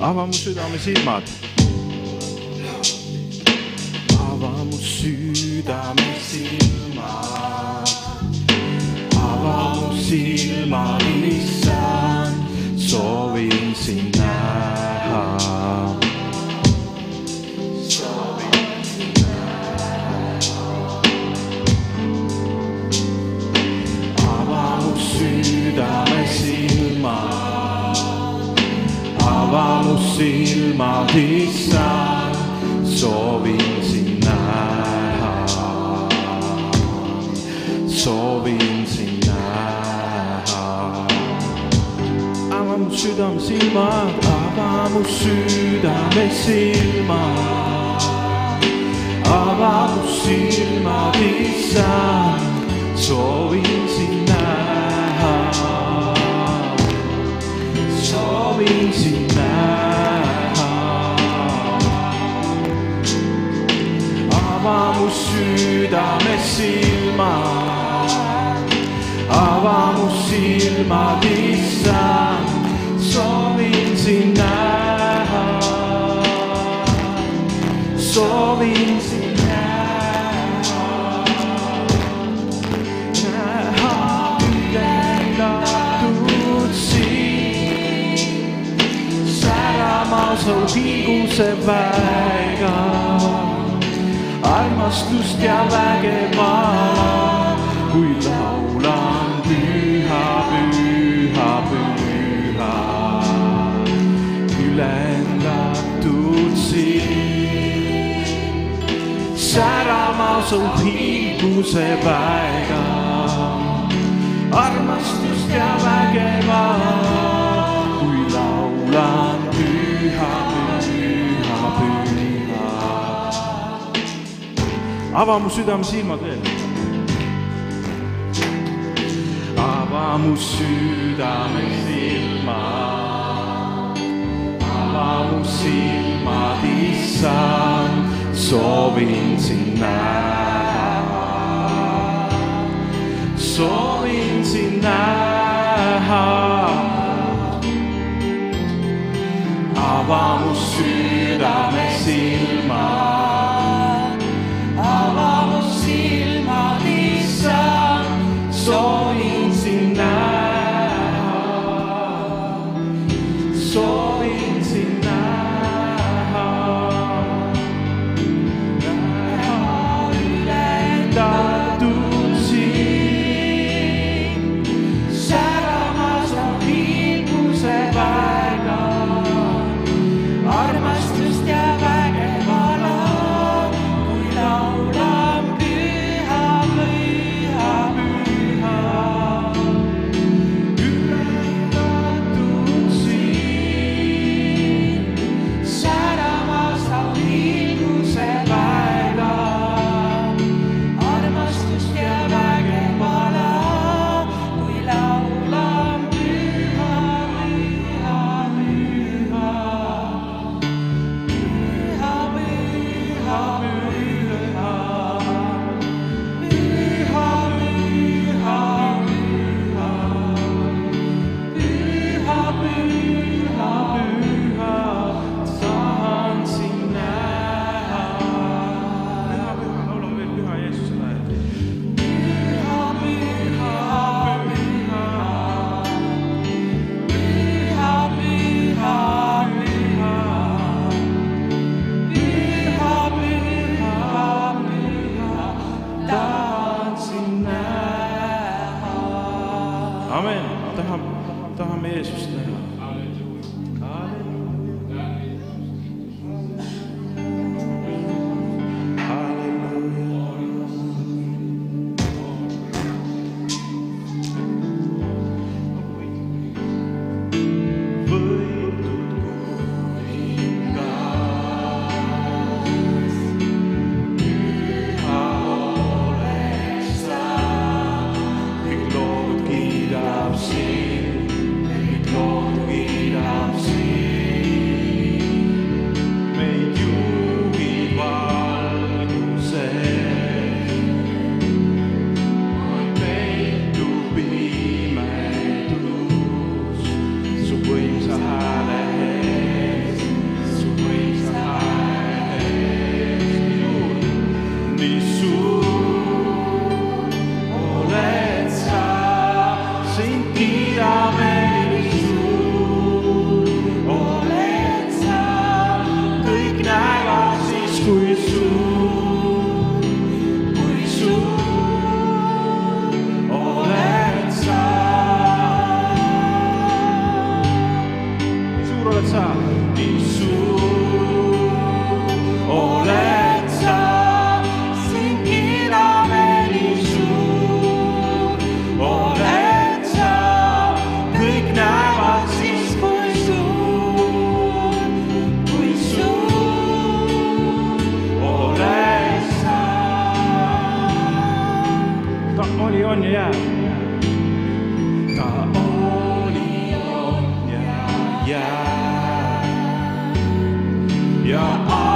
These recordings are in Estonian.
ava mu südame silmad. ava mu südame silmad, ava mu silmad, issand, soovin sind näha. soovin sind näha. ava mu südame ava mu silmad, issand, soovin sind näha. soovin sind näha. ava mu südame silmad, ava mu südame silmad, ava mu silmad, issand, soovin sind näha. soovin sind näha. Ava mu südame silmad, ava mu silmad, issand, soovin sind näha. soovin sind näha. näha ülendatud sind, särama su hinguse väega, armastust ja vägevala, kui laulan püha, püha, püha, ülendatud sind, särama su hinguse väega, ava mu südame silmad veel. ava mu südame silmad, ava mu silmad, issand, soovin sind näha. soovin sind näha. ava mu südame Onja, only oni onja, you.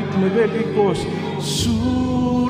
ütle veel kõik koos. suur.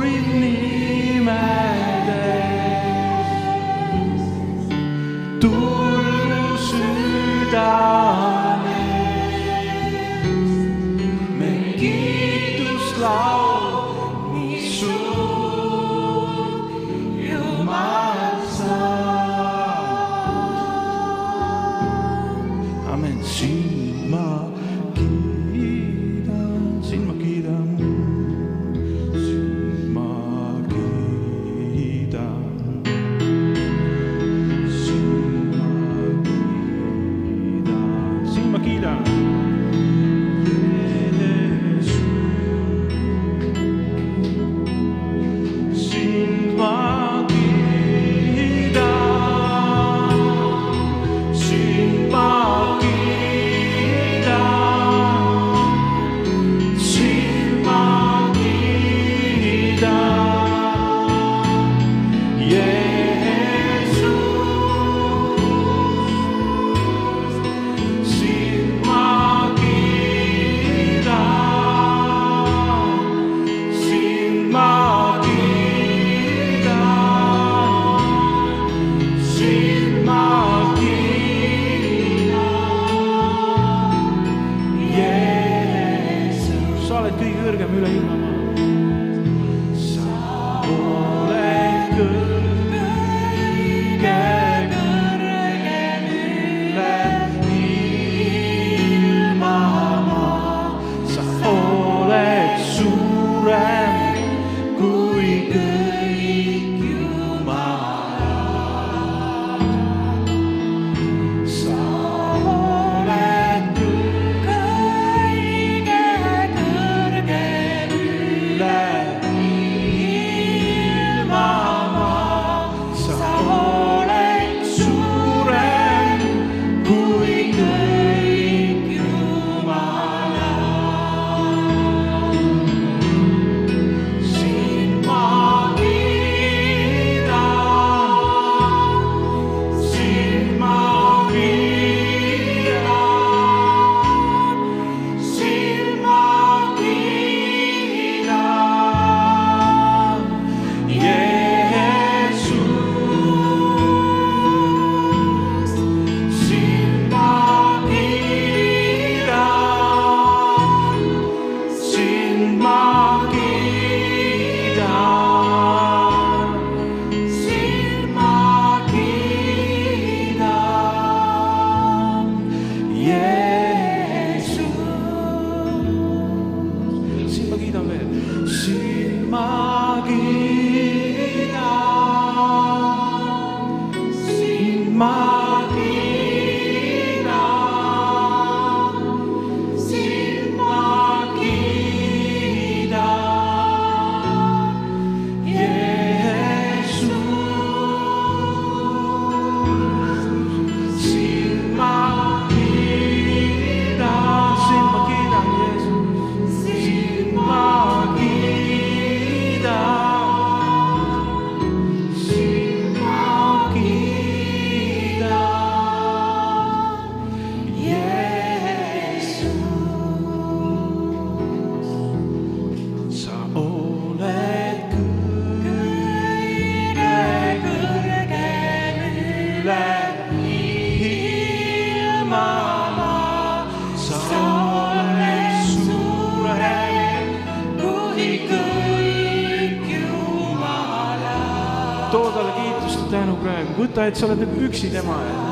praegu, võta, et sa oled nagu üksi tema ees.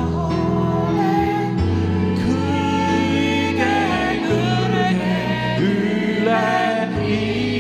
kõige kõrgem üle nii.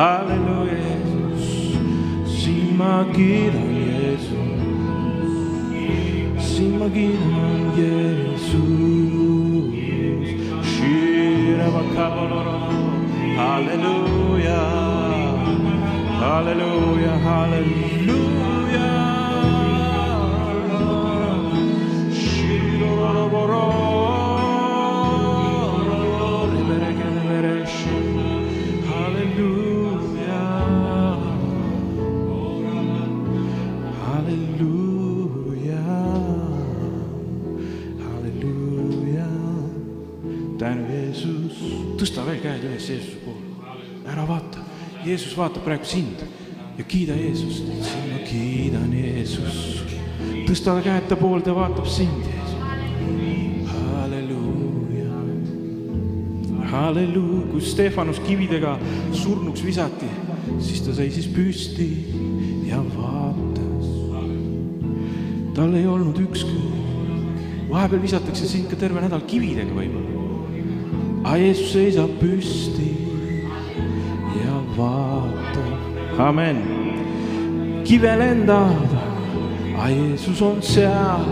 Hallelujah, Jesus. 심하기라 예수. 심하기라 예수. 시라바카바로로. Hallelujah. Hallelujah. Hallelujah. üles Jeesuse poole. ära vaata, Jeesus vaatab praegu sind ja kiida Jeesust. ma kiidan Jeesust. tõsta käed ta poolde, vaatab sind. halleluuja, halleluuja, kui Stefanus kividega surnuks visati, siis ta seisis püsti ja vaatas. tal ei olnud ükski, vahepeal visatakse sind ka terve nädal kividega võib-olla Jeesus seisab püsti ja vaatab, amen. kive lendab, Jeesus on seal.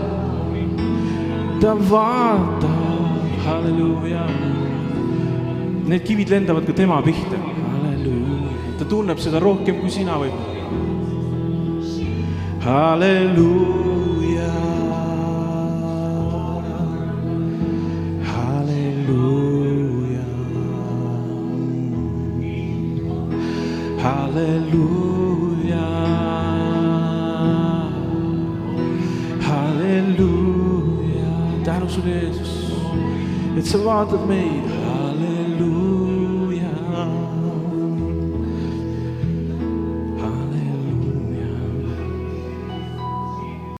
ta vaatab, halleluuja. Need kivid lendavad ka tema pihta, ta tunneb seda rohkem kui sina võib-olla. halleluuja, halleluuja, tänu sulle, Jeesus,